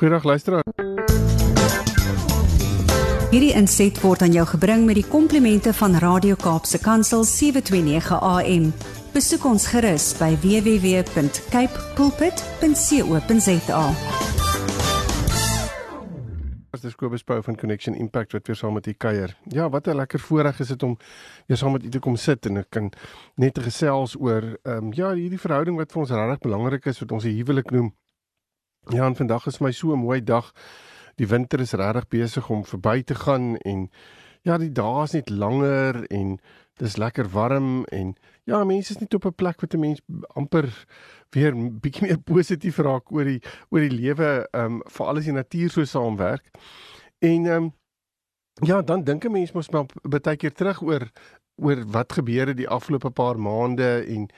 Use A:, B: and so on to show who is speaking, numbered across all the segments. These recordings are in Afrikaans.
A: Goeiedag luisteraar.
B: Hierdie inset word aan jou gebring met die komplimente van Radio Kaapse Kansel 729 AM. Besoek ons gerus by www.cape pulpit.co.za.
A: Dis Kobus Pau van Connection Impact wat weer saam met u kuier. Ja, wat 'n lekker voorreg is dit om weer saam met u te kom sit en ek kan net gesels oor ehm um, ja, hierdie verhouding wat vir ons regtig belangrik is wat ons die huwelik noem. Ja, en vandag is my so 'n mooi dag. Die winter is regtig besig om verby te gaan en ja, die dae is net langer en dis lekker warm en ja, mense is net op 'n plek wat 'n mens amper weer bietjie meer positief raak oor die oor die lewe, ehm um, veral as die natuur so saamwerk. En ehm um, ja, dan dink 'n mens mos maar baie keer terug oor oor wat gebeur het die afgelope paar maande en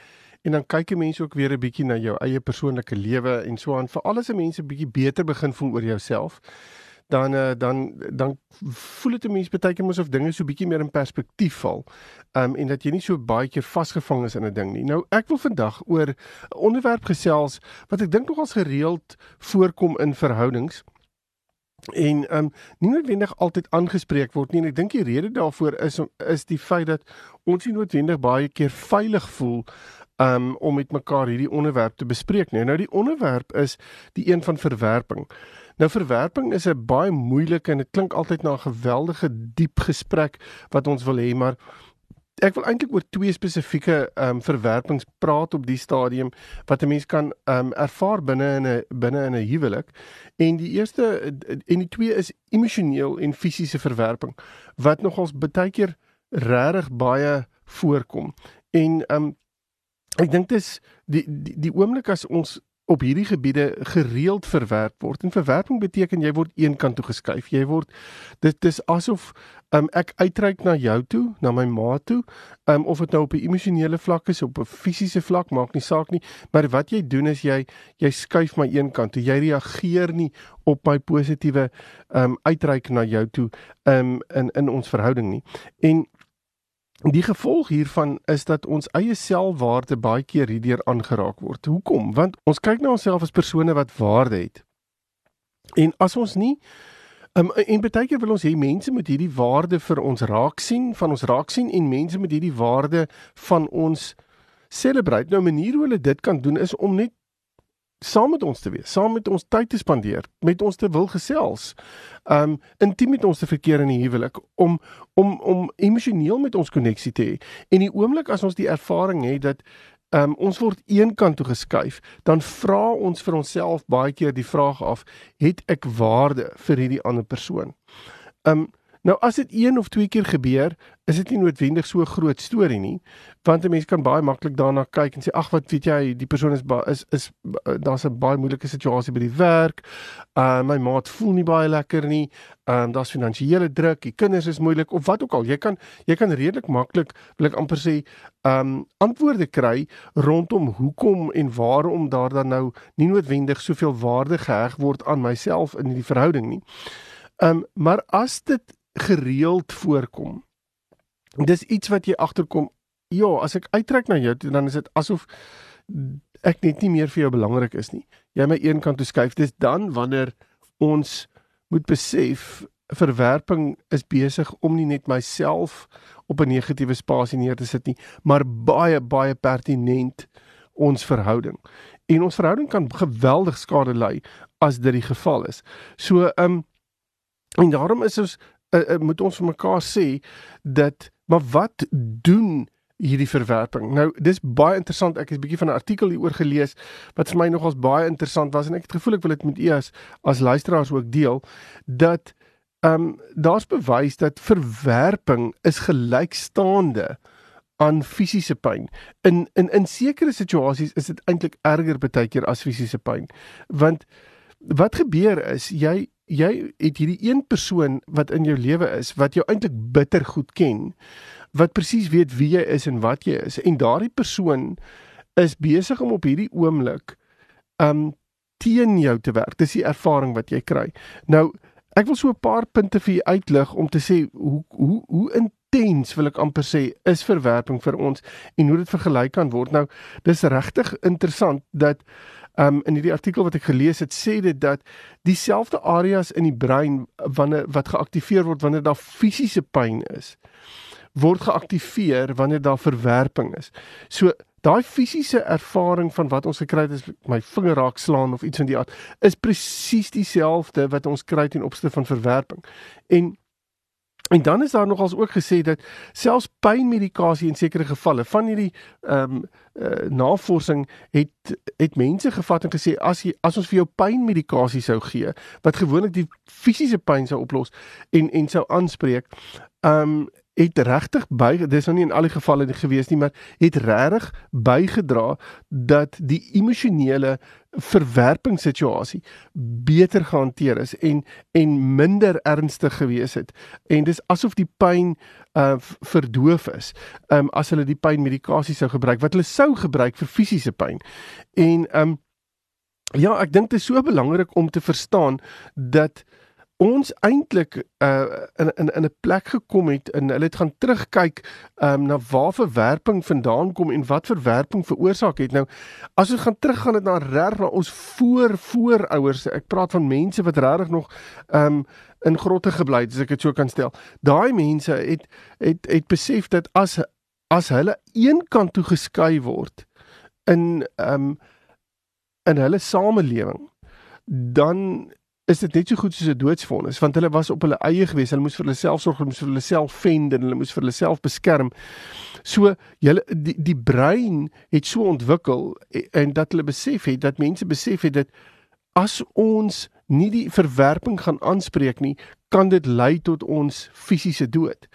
A: en dan kyk 'n mens ook weer 'n bietjie na jou eie persoonlike lewe en so aan. Vir alles 'n mens 'n bietjie beter begin voel oor jouself, dan uh, dan dan voel dit 'n mens baie keer mos of dinge so bietjie meer in perspektief val. Um en dat jy nie so baie keer vasgevang is in 'n ding nie. Nou ek wil vandag oor 'n onderwerp gesels wat ek dink nogals gereeld voorkom in verhoudings en ehm um, nie noodwendig altyd aangespreek word nie en ek dink die rede daarvoor is is die feit dat ons nie noodwendig baie keer veilig voel um, om met mekaar hierdie onderwerp te bespreek nie. Nou die onderwerp is die een van verwerping. Nou verwerping is 'n baie moeilike en dit klink altyd na 'n geweldige diep gesprek wat ons wil hê, maar ek wil eintlik oor twee spesifieke ehm um, verwerpings praat op die stadium wat 'n mens kan ehm um, ervaar binne in 'n binne in 'n huwelik. En die eerste en die twee is emosioneel en fisiese verwerping wat nogals baie keer regtig baie voorkom. En ehm um, Ek dink dis die die, die oomblik as ons op hierdie gebiede gereeld verwerp word. En verwerping beteken jy word een kant toe geskuif. Jy word dit is asof um, ek uitreik na jou toe, na my ma toe, um, of dit nou op 'n emosionele vlak is, op 'n fisiese vlak, maak nie saak nie, maar wat jy doen is jy jy skuif my een kant toe. Jy reageer nie op my positiewe um, uitreik na jou toe um, in in ons verhouding nie. En Die gevolg hiervan is dat ons eie selfwaarde baie keer hierdeur aangeraak word. Hoekom? Want ons kyk na onsself as persone wat waarde het. En as ons nie um, en baie keer wil ons hê mense moet hierdie waarde vir ons raak sien, van ons raak sien en mense moet hierdie waarde van ons celebrate. Nou 'n manier hoe hulle dit kan doen is om net saam met ons te wees, saam met ons tyd te spandeer, met ons te wil gesels. Um intiem met ons te verkeer in die huwelik om om om emosioneel met ons koneksie te hê. En die oomblik as ons die ervaring het dat um ons word eenkant toe geskuif, dan vra ons vir onsself baie keer die vraag af, het ek waarde vir hierdie ander persoon? Um Nou as dit een of twee keer gebeur, is dit nie noodwendig so 'n groot storie nie, want 'n mens kan baie maklik daarna kyk en sê ag wat weet jy, die persoon is is is daar's 'n baie moeilike situasie by die werk. Uh my maat voel nie baie lekker nie. Ehm um, daar's finansiële druk, die kinders is moeilik of wat ook al. Jy kan jy kan redelik maklik wil ek amper sê ehm um, antwoorde kry rondom hoekom en waarom daar dan nou nie noodwendig soveel waarde geheg word aan myself in die verhouding nie. Ehm um, maar as dit gereeld voorkom. Dis iets wat jy agterkom. Ja, as ek uittrek na jou, dan is dit asof ek net nie meer vir jou belangrik is nie. Jy my een kant toe skuif. Dis dan wanneer ons moet besef verwerping is besig om nie net myself op 'n negatiewe spasie neer te sit nie, maar baie baie pertinent ons verhouding. En ons verhouding kan geweldig skade ly as dit die geval is. So, ehm um, en daarom is ons uh, uh, moet ons vir mekaar sê dat maar wat doen hierdie verwerping. Nou dis baie interessant. Ek het 'n bietjie van 'n artikel hieroor gelees wat vir my nogals baie interessant was en ek het gevoel ek wil dit met u as as luisteraars ook deel dat ehm um, daar's bewys dat verwerping is gelykstaande aan fisiese pyn. In in in sekere situasies is dit eintlik erger baie keer as fisiese pyn. Want wat gebeur is jy jy het hierdie een persoon wat in jou lewe is wat jou eintlik bitter goed ken wat presies weet wie jy is en wat jy is en daardie persoon is besig om op hierdie oomblik um teen jou te werk. Dis die ervaring wat jy kry. Nou ek wil so 'n paar punte vir u uitlig om te sê hoe hoe hoe intens wil ek amper sê is verwerping vir ons en hoe dit vergelyk kan word. Nou dis regtig interessant dat Um in hierdie artikel wat ek gelees het, sê dit dat dieselfde areas in die brein wanneer wat geaktiveer word wanneer daar fisiese pyn is, word geaktiveer wanneer daar verwerping is. So daai fisiese ervaring van wat ons gekry het is my vinger raak slaan of iets van die aard is presies dieselfde wat ons kry ten opsigte van verwerping. En En dan is daar nogals ook gesê dat selfs pynmedikasie in sekere gevalle van hierdie ehm um, uh, navorsing het het mense gevat en gesê as jy as ons vir jou pynmedikasie sou gee wat gewoonlik die fisiese pyn sou oplos en en sou aanspreek ehm um, het regtig by dis nou nie in al die gevalle gewees nie maar het regtig bygedra dat die emosionele verwerpingssituasie beter gehanteer is en en minder ernstig gewees het. En dis asof die pyn uh verdoof is um as hulle die pynmedikasie sou gebruik wat hulle sou gebruik vir fisiese pyn. En um ja ek dink dit is so belangrik om te verstaan dat ons eintlik uh, in in in 'n plek gekom het en hulle het gaan terugkyk um, na waar verwerping vandaan kom en wat verwerping veroorsaak het. Nou as ons gaan teruggaan dit na reg na ons voor voorouers. Ek praat van mense wat regtig nog um, in grotte gebly het, as ek dit so kan stel. Daai mense het het het besef dat as as hulle een kant toe geskei word in um, in hulle samelewing dan is dit net so goed soos 'n doodsvonnis want hulle was op hulle eie gewees. Hulle moes vir hulle self sorg, hulle moes vir hulle self fend en hulle moes vir hulle self beskerm. So julle die die brein het so ontwikkel en dat hulle besef het dat mense besef het dat as ons nie die verwerping gaan aanspreek nie, kan dit lei tot ons fisiese dood.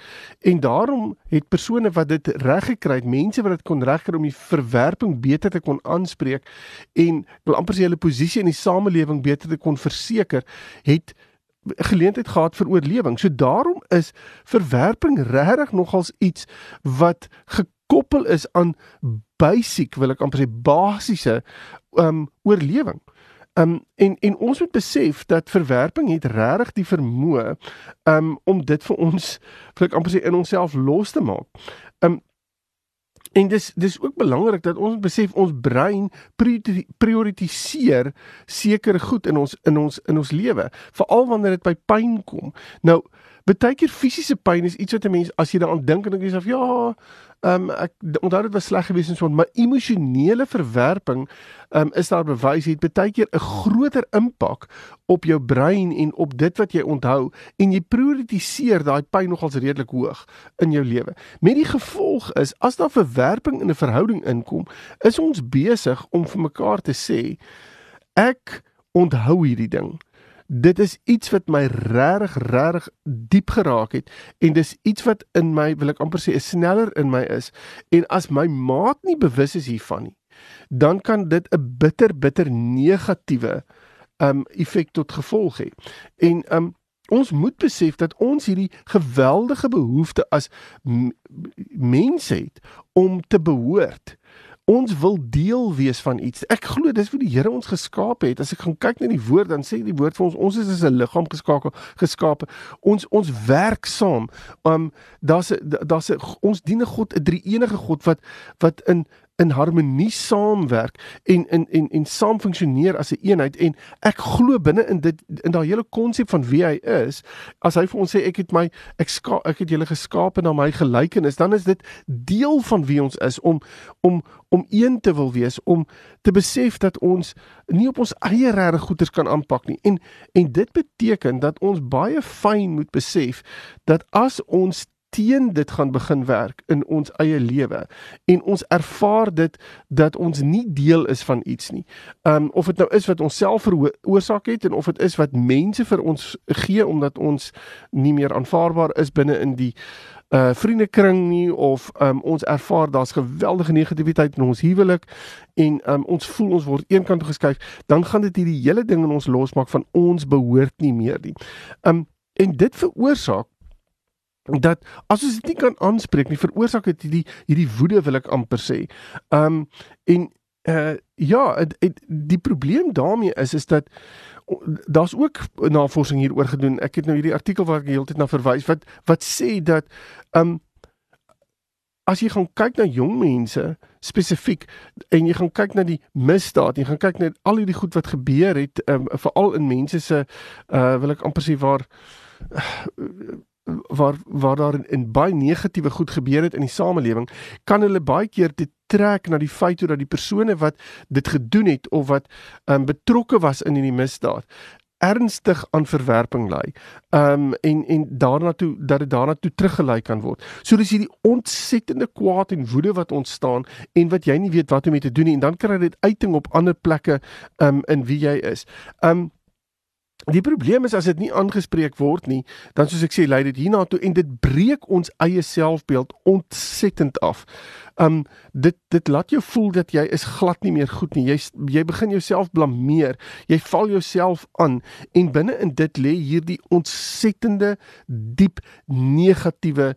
A: En daarom het persone wat dit reg gekry het, mense wat dit kon regkry om die verwerping beter te kon aanspreek en wil amper sê hulle posisie in die samelewing beter te kon verseker, het geleentheid gehad vir oorlewing. So daarom is verwerping regtig nogals iets wat gekoppel is aan basic, wil ek amper sê basiese um oorlewing. Um en en ons moet besef dat verwerping het regtig die vermoë um om dit vir ons vir ek amper sê in onsself los te maak. Um en dis dis ook belangrik dat ons besef ons brein prioritiseer sekere goed in ons in ons in ons lewe, veral wanneer dit by pyn kom. Nou Baie keer fisiese pyn is iets wat 'n mens as jy daaraan dink en dink jy self ja, ehm um, ek onthou dit was sleg geweest en so, maar emosionele verwerping ehm um, is daar bewys het baie keer 'n groter impak op jou brein en op dit wat jy onthou en jy prioritiseer daai pyn nogals redelik hoog in jou lewe. Met die gevolg is as daar verwerping in 'n verhouding inkom, is ons besig om vir mekaar te sê ek onthou hierdie ding dit is iets wat my regtig regtig diep geraak het en dis iets wat in my wil ek amper sê is sneller in my is. En as my maat nie bewus is hiervan nie dan kan dit 'n bitter bitter negatiewe um effek tot gevolg hê. En um ons moet besef dat ons hierdie geweldige behoefte as mense het om te behoort ons wil deel wees van iets. Ek glo dis wat die Here ons geskaap het. As ek gaan kyk na die woord, dan sê die woord vir ons ons is as 'n liggaam geskakel, geskape. Ons ons werk saam. Um daar's daar's ons dien 'n God, 'n drie enige God wat wat in in harmonie saamwerk en en en en saam funksioneer as 'n een eenheid en ek glo binne in dit in daai hele konsep van wie hy is as hy vir ons sê ek het my ek ska, ek het julle geskaap na my gelykenis dan is dit deel van wie ons is om om om een te wil wees om te besef dat ons nie op ons eie regte goeders kan aanpak nie. En en dit beteken dat ons baie fyn moet besef dat as ons teen dit gaan begin werk in ons eie lewe en ons ervaar dit dat ons nie deel is van iets nie. Um of dit nou is wat ons self veroorsaak het en of dit is wat mense vir ons gee omdat ons nie meer aanvaarbaar is binne in die uh vriendekring nie of um ons ervaar daar's geweldige negativiteit in ons huwelik en um ons voel ons word eenkant geskuif, dan gaan dit hierdie hele ding in ons losmaak van ons behoort nie meer nie. Um en dit veroorsaak dat as ons dit nie kan aanspreek nie veroorsaak dit hierdie hierdie woede wil ek amper sê. Um en uh ja, het, het, die probleem daarmee is is dat daar's ook navorsing hieroor gedoen. Ek het nou hierdie artikel wat ek heeltyd na verwys wat wat sê dat um as jy gaan kyk na jong mense spesifiek en jy gaan kyk na die misdaad, jy gaan kyk na al hierdie goed wat gebeur het, um, veral in mense se uh wil ek amper sê waar waar waar daar in, in baie negatiewe goed gebeur het in die samelewing, kan hulle baie keer dit trek na die feit dat die persone wat dit gedoen het of wat um, betrokke was in hierdie misdaad ernstig aan verwerping lei. Um en en daarna toe dat dit daarna toe teruggelei kan word. So dis hierdie ontsettende kwaad en woede wat ontstaan en wat jy nie weet wat om mee te doen nie en dan kry dit uiting op ander plekke um in wie jy is. Um Die probleem is as dit nie aangespreek word nie, dan soos ek sê, lei dit hiernatoe en dit breek ons eie selfbeeld ontsettend af. Um dit dit laat jou voel dat jy is glad nie meer goed nie. Jy jy begin jouself blameer. Jy val jouself aan en binne in dit lê hierdie ontsettende diep negatiewe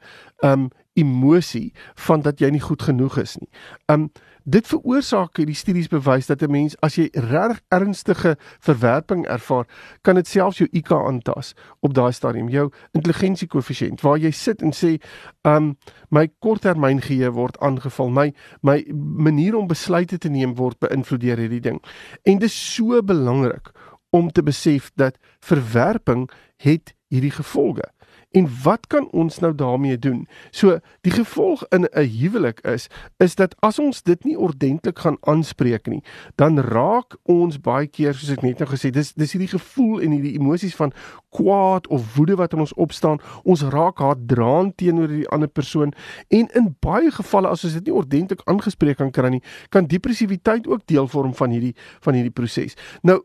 A: um emosie van dat jy nie goed genoeg is nie. Um Dit veroorsaak hierdie studies bewys dat 'n mens as jy reg ernstige verwerping ervaar, kan dit selfs jou IQ aantas op daai stadium, jou intelligensiekoëffisiënt waar jy sit en sê, "Um my korttermyngeheue word aangeval, my my manier om besluite te neem word beïnvloed deur hierdie ding." En dit is so belangrik om te besef dat verwerping het hierdie gevolge. En wat kan ons nou daarmee doen? So die gevolg in 'n huwelik is is dat as ons dit nie ordentlik gaan aanspreek nie, dan raak ons baie keer soos ek net nou gesê, dis dis hierdie gevoel en hierdie emosies van kwaad of woede wat in ons opstaan. Ons raak haatdraand teenoor die ander persoon en in baie gevalle as ons dit nie ordentlik aangespreek kan kry nie, kan depressiwiteit ook deel vorm van hierdie van hierdie proses. Nou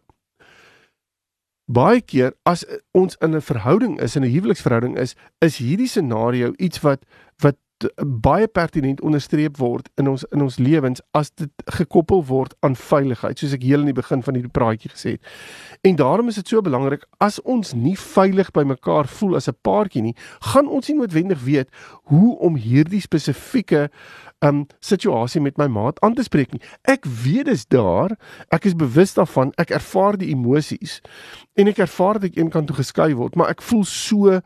A: baie keer as ons in 'n verhouding is, in 'n huweliksverhouding is, is hierdie scenario iets wat wat baie pertinent onderstreep word in ons in ons lewens as dit gekoppel word aan veiligheid soos ek heel in die begin van hierdie praatjie gesê het. En daarom is dit so belangrik as ons nie veilig by mekaar voel as 'n paartjie nie, gaan ons nie noodwendig weet hoe om hierdie spesifieke um situasie met my maat aan te spreek nie. Ek weet dis daar, ek is bewus daarvan, ek ervaar die emosies en ek ervaar dat ek eenkant toe geskei word, maar ek voel so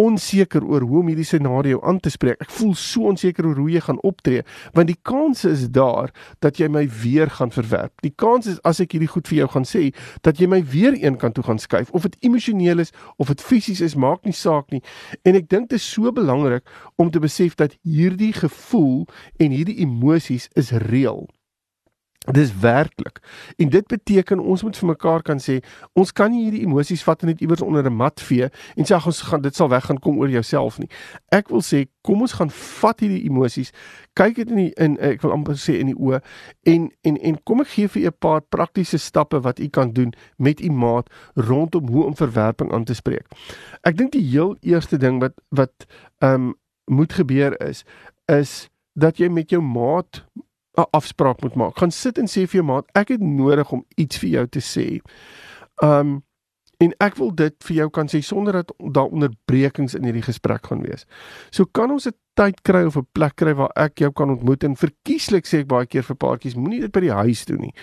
A: onseker oor hoe om hierdie scenario aan te spreek. Ek voel so onseker oor hoe jy gaan optree, want die kans is daar dat jy my weer gaan verwerp. Die kans is as ek hierdie goed vir jou gaan sê, dat jy my weer een kant toe gaan skuif of dit emosioneel is of dit fisies is, maak nie saak nie. En ek dink dit is so belangrik om te besef dat hierdie gevoel en hierdie emosies is reël. Dis werklik. En dit beteken ons moet vir mekaar kan sê, ons kan nie hierdie emosies vat en net iewers onder 'n mat vee en sê ons gaan dit sal weggaan kom oor jouself nie. Ek wil sê, kom ons gaan vat hierdie emosies, kyk dit in die, in ek wil amper sê in die oë en en en kom ek gee vir 'n paar praktiese stappe wat u kan doen met u maat rondom hoe om verwerping aan te spreek. Ek dink die heel eerste ding wat wat ehm um, moet gebeur is is dat jy met jou maat 'n afspraak moet maak. Gaan sit en sê vir jou maat, ek het nodig om iets vir jou te sê. Um en ek wil dit vir jou kan sê sonder dat daar onderbrekings in hierdie gesprek gaan wees. So kan ons 'n tyd kry of 'n plek kry waar ek jou kan ontmoet en verkieslik sê ek baie keer vir paartjies, moenie dit by die huis doen nie.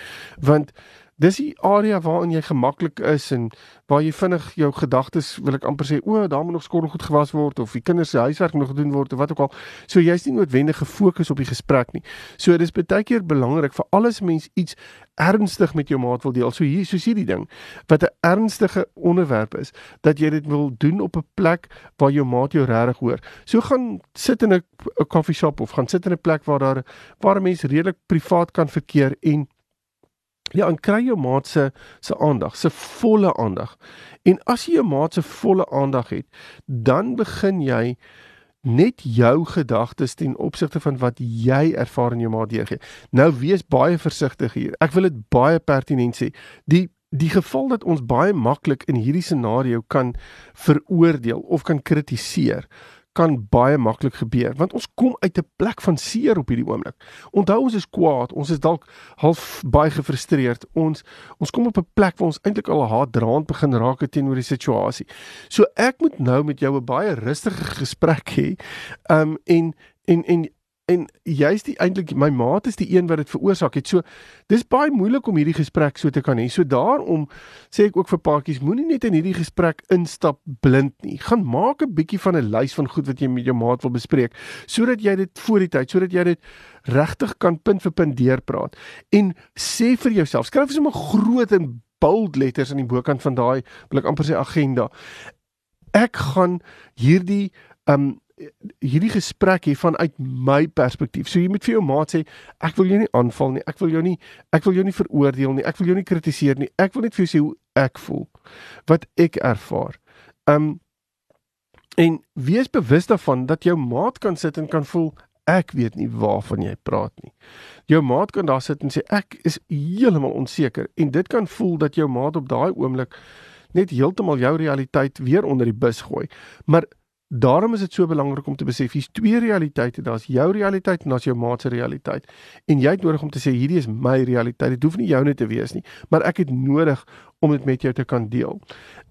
A: Want dis die area waarin jy gemaklik is en waar jy vinnig jou gedagtes wil ek amper sê o, daar moet nog skoon goed gewas word of die kinders se huiswerk moet gedoen word of wat ook al. So jy's nie noodwendig gefokus op die gesprek nie. So dis baie keer belangrik vir alles mens iets ernstig met jou maat wil deel. So hier soos hierdie ding wat 'n ernstige onderwerp is, dat jy dit wil doen op 'n plek waar jou maat jou regtig hoor. So gaan sit in 'n koffieshop of gaan sit in 'n plek waar daar waar mense redelik privaat kan verkeer en Ja, en kry jou maat se se aandag, se volle aandag. En as jy jou maat se volle aandag het, dan begin jy net jou gedagtes ten opsigte van wat jy ervaar in jou maat deurgee. Nou wees baie versigtig hier. Ek wil dit baie pertinent sê. Die die geval dat ons baie maklik in hierdie scenario kan veroordeel of kan kritiseer kan baie maklik gebeur want ons kom uit 'n plek van seer op hierdie oomblik. Onthou ons is kwaad, ons is dalk half baie gefrustreerd. Ons ons kom op 'n plek waar ons eintlik al haatdraand begin raak teenoor die situasie. So ek moet nou met jou 'n baie rustige gesprek hê. Um en en en en jy's die eintlik my maat is die een wat dit veroorsaak het. So dis baie moeilik om hierdie gesprek so te kan hê. So daarom sê ek ook vir paartjies, moenie net in hierdie gesprek instap blind nie. Gaan maak 'n bietjie van 'n lys van goed wat jy met jou maat wil bespreek sodat jy dit voor die tyd, sodat jy dit regtig kan punt vir punt deurpraat. En sê vir jouself, skryf sommer groot en bold letters aan die bokant van daai wil ek amper sê agenda. Ek gaan hierdie um hierdie gesprek hier vanuit my perspektief. So jy moet vir jou maat sê, ek wil jou nie aanval nie. Ek wil jou nie ek wil jou nie veroordeel nie. Ek wil jou nie kritiseer nie. Ek wil net vir jou sê hoe ek voel. Wat ek ervaar. Um en wees bewus daarvan dat jou maat kan sit en kan voel ek weet nie waarvan jy praat nie. Jou maat kan daar sit en sê ek is heeltemal onseker en dit kan voel dat jou maat op daai oomblik net heeltemal jou realiteit weer onder die bus gooi. Maar Daarom is dit so belangrik om te besef hier's twee realiteite. Daar's jou realiteit en daar's jou maat se realiteit. En jy het nodig om te sê hierdie is my realiteit. Dit hoef nie joune te wees nie, maar ek het nodig om dit met jou te kan deel.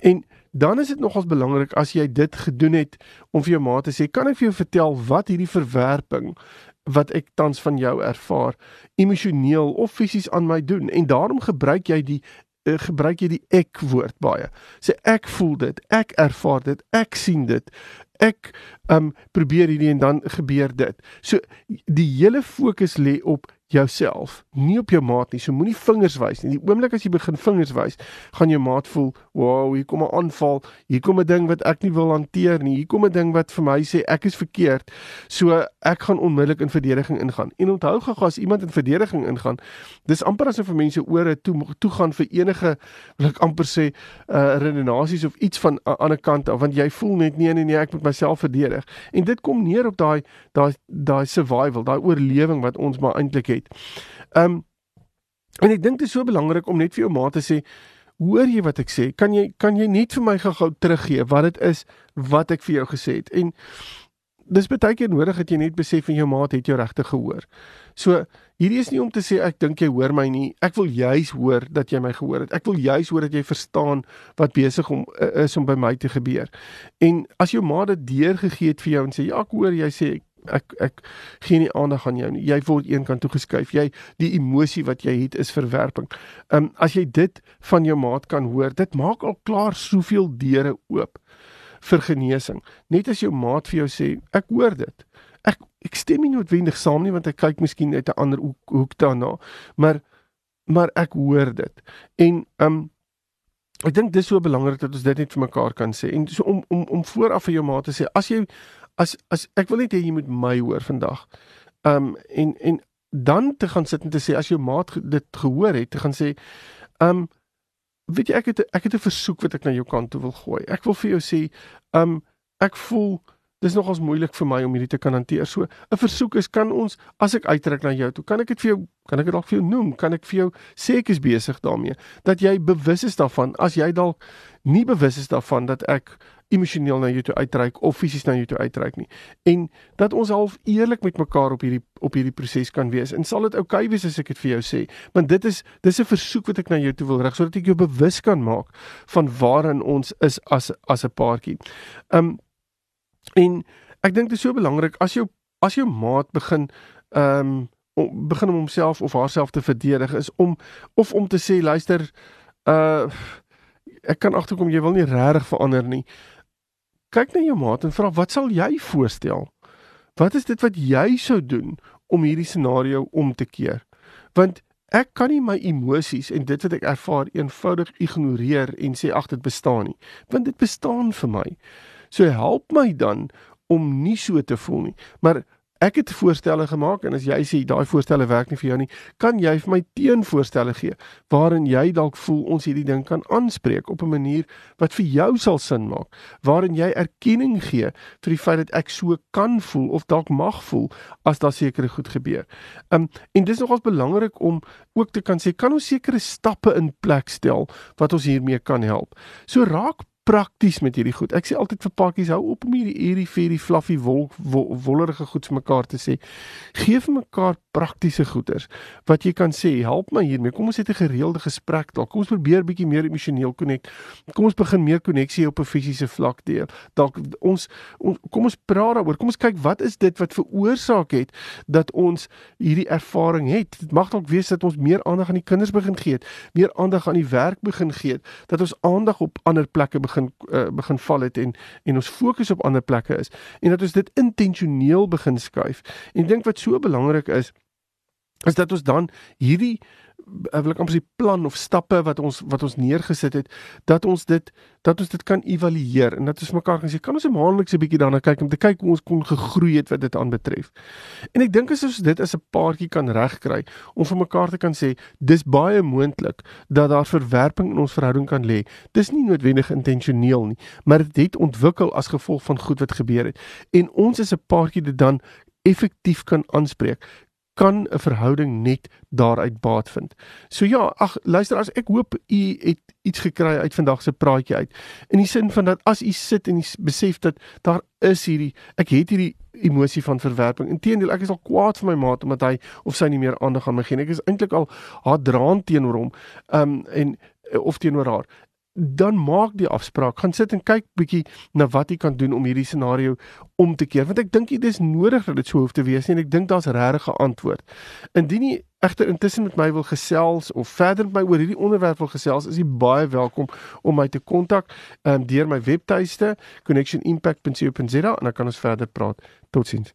A: En dan is dit nogals belangrik as jy dit gedoen het om vir jou maat te sê, kan ek vir jou vertel wat hierdie verwerping wat ek tans van jou ervaar emosioneel of fisies aan my doen en daarom gebruik jy die gebruik jy die ek woord baie. Sê ek voel dit, ek ervaar dit, ek sien dit ek um probeer hierdie en dan gebeur dit. So die hele fokus lê op jouself, nie op jou maat nie. So moenie vingers wys nie. Die oomblik as jy begin vingers wys, gaan jou maat voel, "Wow, hier kom 'n aanval. Hier kom 'n ding wat ek nie wil hanteer nie. Hier kom 'n ding wat vir my sê ek is verkeerd." So ek gaan onmiddellik in verdediging ingaan. En onthou gou as iemand in verdediging ingaan, dis amper asof vir mense ore toe toe gaan vir enige wil ek amper sê uh redenasies of iets van 'n uh, ander kant af, want jy voel net nee nee nee, ek moet myself verdedig. En dit kom neer op daai daai daai survival, daai oorlewing wat ons maar eintlik het het. Ehm um, en ek dink dit is so belangrik om net vir jou ma te sê, hoor jy wat ek sê? Kan jy kan jy net vir my gou-gou teruggee wat dit is wat ek vir jou gesê het? En dis baie keer nodig dat jy net besef en jou maat het jou regtig gehoor. So hierdie is nie om te sê ek dink jy hoor my nie. Ek wil juis hoor dat jy my gehoor het. Ek wil juis hoor dat jy verstaan wat besig om is om by my te gebeur. En as jou maat dit deurgegee het vir jou en sê ja, ek hoor jy sê ek ek gee nie aandag aan jou nie. Jy word eenkant toe geskuif. Jy die emosie wat jy het is verwerping. Ehm um, as jy dit van jou maat kan hoor, dit maak al klaar soveel deure oop vir genesing. Net as jou maat vir jou sê, ek hoor dit. Ek ek stem nie noodwendig saam nie want ek kyk miskien uit 'n ander hoek, hoek daarna, maar maar ek hoor dit. En ehm um, ek dink dis so belangrik dat ons dit net vir mekaar kan sê. En so om om om vooraf vir jou maat te sê, as jy as as ek wil net hê jy moet my hoor vandag. Um en en dan te gaan sit en te sê as jou maat dit gehoor het, te gaan sê um weet jy ek het ek het 'n versoek wat ek na jou kant toe wil gooi. Ek wil vir jou sê um ek voel dis nogals moeilik vir my om hierdie te kan hanteer. So 'n versoek is kan ons as ek uitreik na jou toe, kan ek dit vir jou kan ek dit dalk vir jou noem? Kan ek vir jou sê ek is besig daarmee dat jy bewus is daarvan as jy dalk nie bewus is daarvan dat ek emosioneel na jou toe uitreik of fisies na jou toe uitreik nie. En dat ons half eerlik met mekaar op hierdie op hierdie proses kan wees. En sal dit oukei okay wees as ek dit vir jou sê? Want dit is dis 'n versoek wat ek na jou toe wil rig sodat ek jou bewus kan maak van waarin ons is as as 'n paartjie. Um en ek dink dit is so belangrik as jou as jou maat begin um om begin om homself of haarself te verdedig is om of om te sê luister uh ek kan agterkom jy wil nie regtig verander nie kyk na jou maat en vra wat sal jy voorstel? Wat is dit wat jy sou doen om hierdie scenario om te keer? Want ek kan nie my emosies en dit wat ek ervaar eenvoudig ignoreer en sê ag dit bestaan nie, want dit bestaan vir my. So help my dan om nie so te voel nie. Maar Ek het voorstelle gemaak en as jy sê daai voorstelle werk nie vir jou nie, kan jy vir my teenvoorstelle gee waarin jy dalk voel ons hierdie ding kan aanspreek op 'n manier wat vir jou sal sin maak, waarin jy erkenning gee vir die feit dat ek so kan voel of dalk mag voel as daar sekere goed gebeur. Um en dis nogals belangrik om ook te kan sê kan ons sekere stappe in plek stel wat ons hiermee kan help. So raak prakties met hierdie goed. Ek sê altyd vir pakkies hou op om hierdie hierdie vir die fluffy wol, wol wollerige goed vir mekaar te sê. Geef mekaar praktiese goeders wat jy kan sê, help my hiermee. Kom ons het 'n gereelde gesprek dalk. Kom ons probeer bietjie meer emosioneel connect. Kom ons begin meer koneksie op 'n fisiese vlak deel. Dalk ons, ons kom ons praat daaroor. Kom ons kyk wat is dit wat veroorsaak het dat ons hierdie ervaring het. Dit mag dalk wees dat ons meer aandag aan die kinders begin gee het, meer aandag aan die werk begin gee het, dat ons aandag op ander plekke begin uh, begin val het en en ons fokus op ander plekke is en dat ons dit intentioneel begin skuif. En ek dink wat so belangrik is is dat ons dan hierdie ek wil amper sê plan of stappe wat ons wat ons neergesit het dat ons dit dat ons dit kan evalueer en dat ons mekaar kan sê kan ons 'n maandeliks 'n bietjie daarna kyk om te kyk hoe ons kon gegroei het wat dit aanbetref. En ek dink as ons dit as 'n paartjie kan regkry om vir mekaar te kan sê dis baie moontlik dat daar verwerping in ons verhouding kan lê. Dis nie noodwendig intentioneel nie, maar dit het ontwikkel as gevolg van goed wat gebeur het. En ons is 'n paartjie dit dan effektief kan aanspreek kan 'n verhouding net daaruit baat vind. So ja, ag luister as ek hoop u het iets gekry uit vandag se praatjie uit. In die sin van dat as u sit en u besef dat daar is hierdie ek het hierdie emosie van verwerping. Inteendeel, ek is al kwaad vir my maat omdat hy of sy nie meer aandag aan my gee nie. Ek is eintlik al haatdraand teenoor hom. Um en of teenoor haar dan maak die afspraak. Gaan sit en kyk bietjie na wat jy kan doen om hierdie scenario om te keer. Want ek dink dit is nodig dat dit so hoef te wees nie en ek dink daar's regtig 'n antwoord. Indien jy egter intussen met my wil gesels of verder met my oor hierdie onderwerp wil gesels, is jy baie welkom om my te kontak um, deur my webtuiste connectionimpact.co.za en dan kan ons verder praat. Totsiens.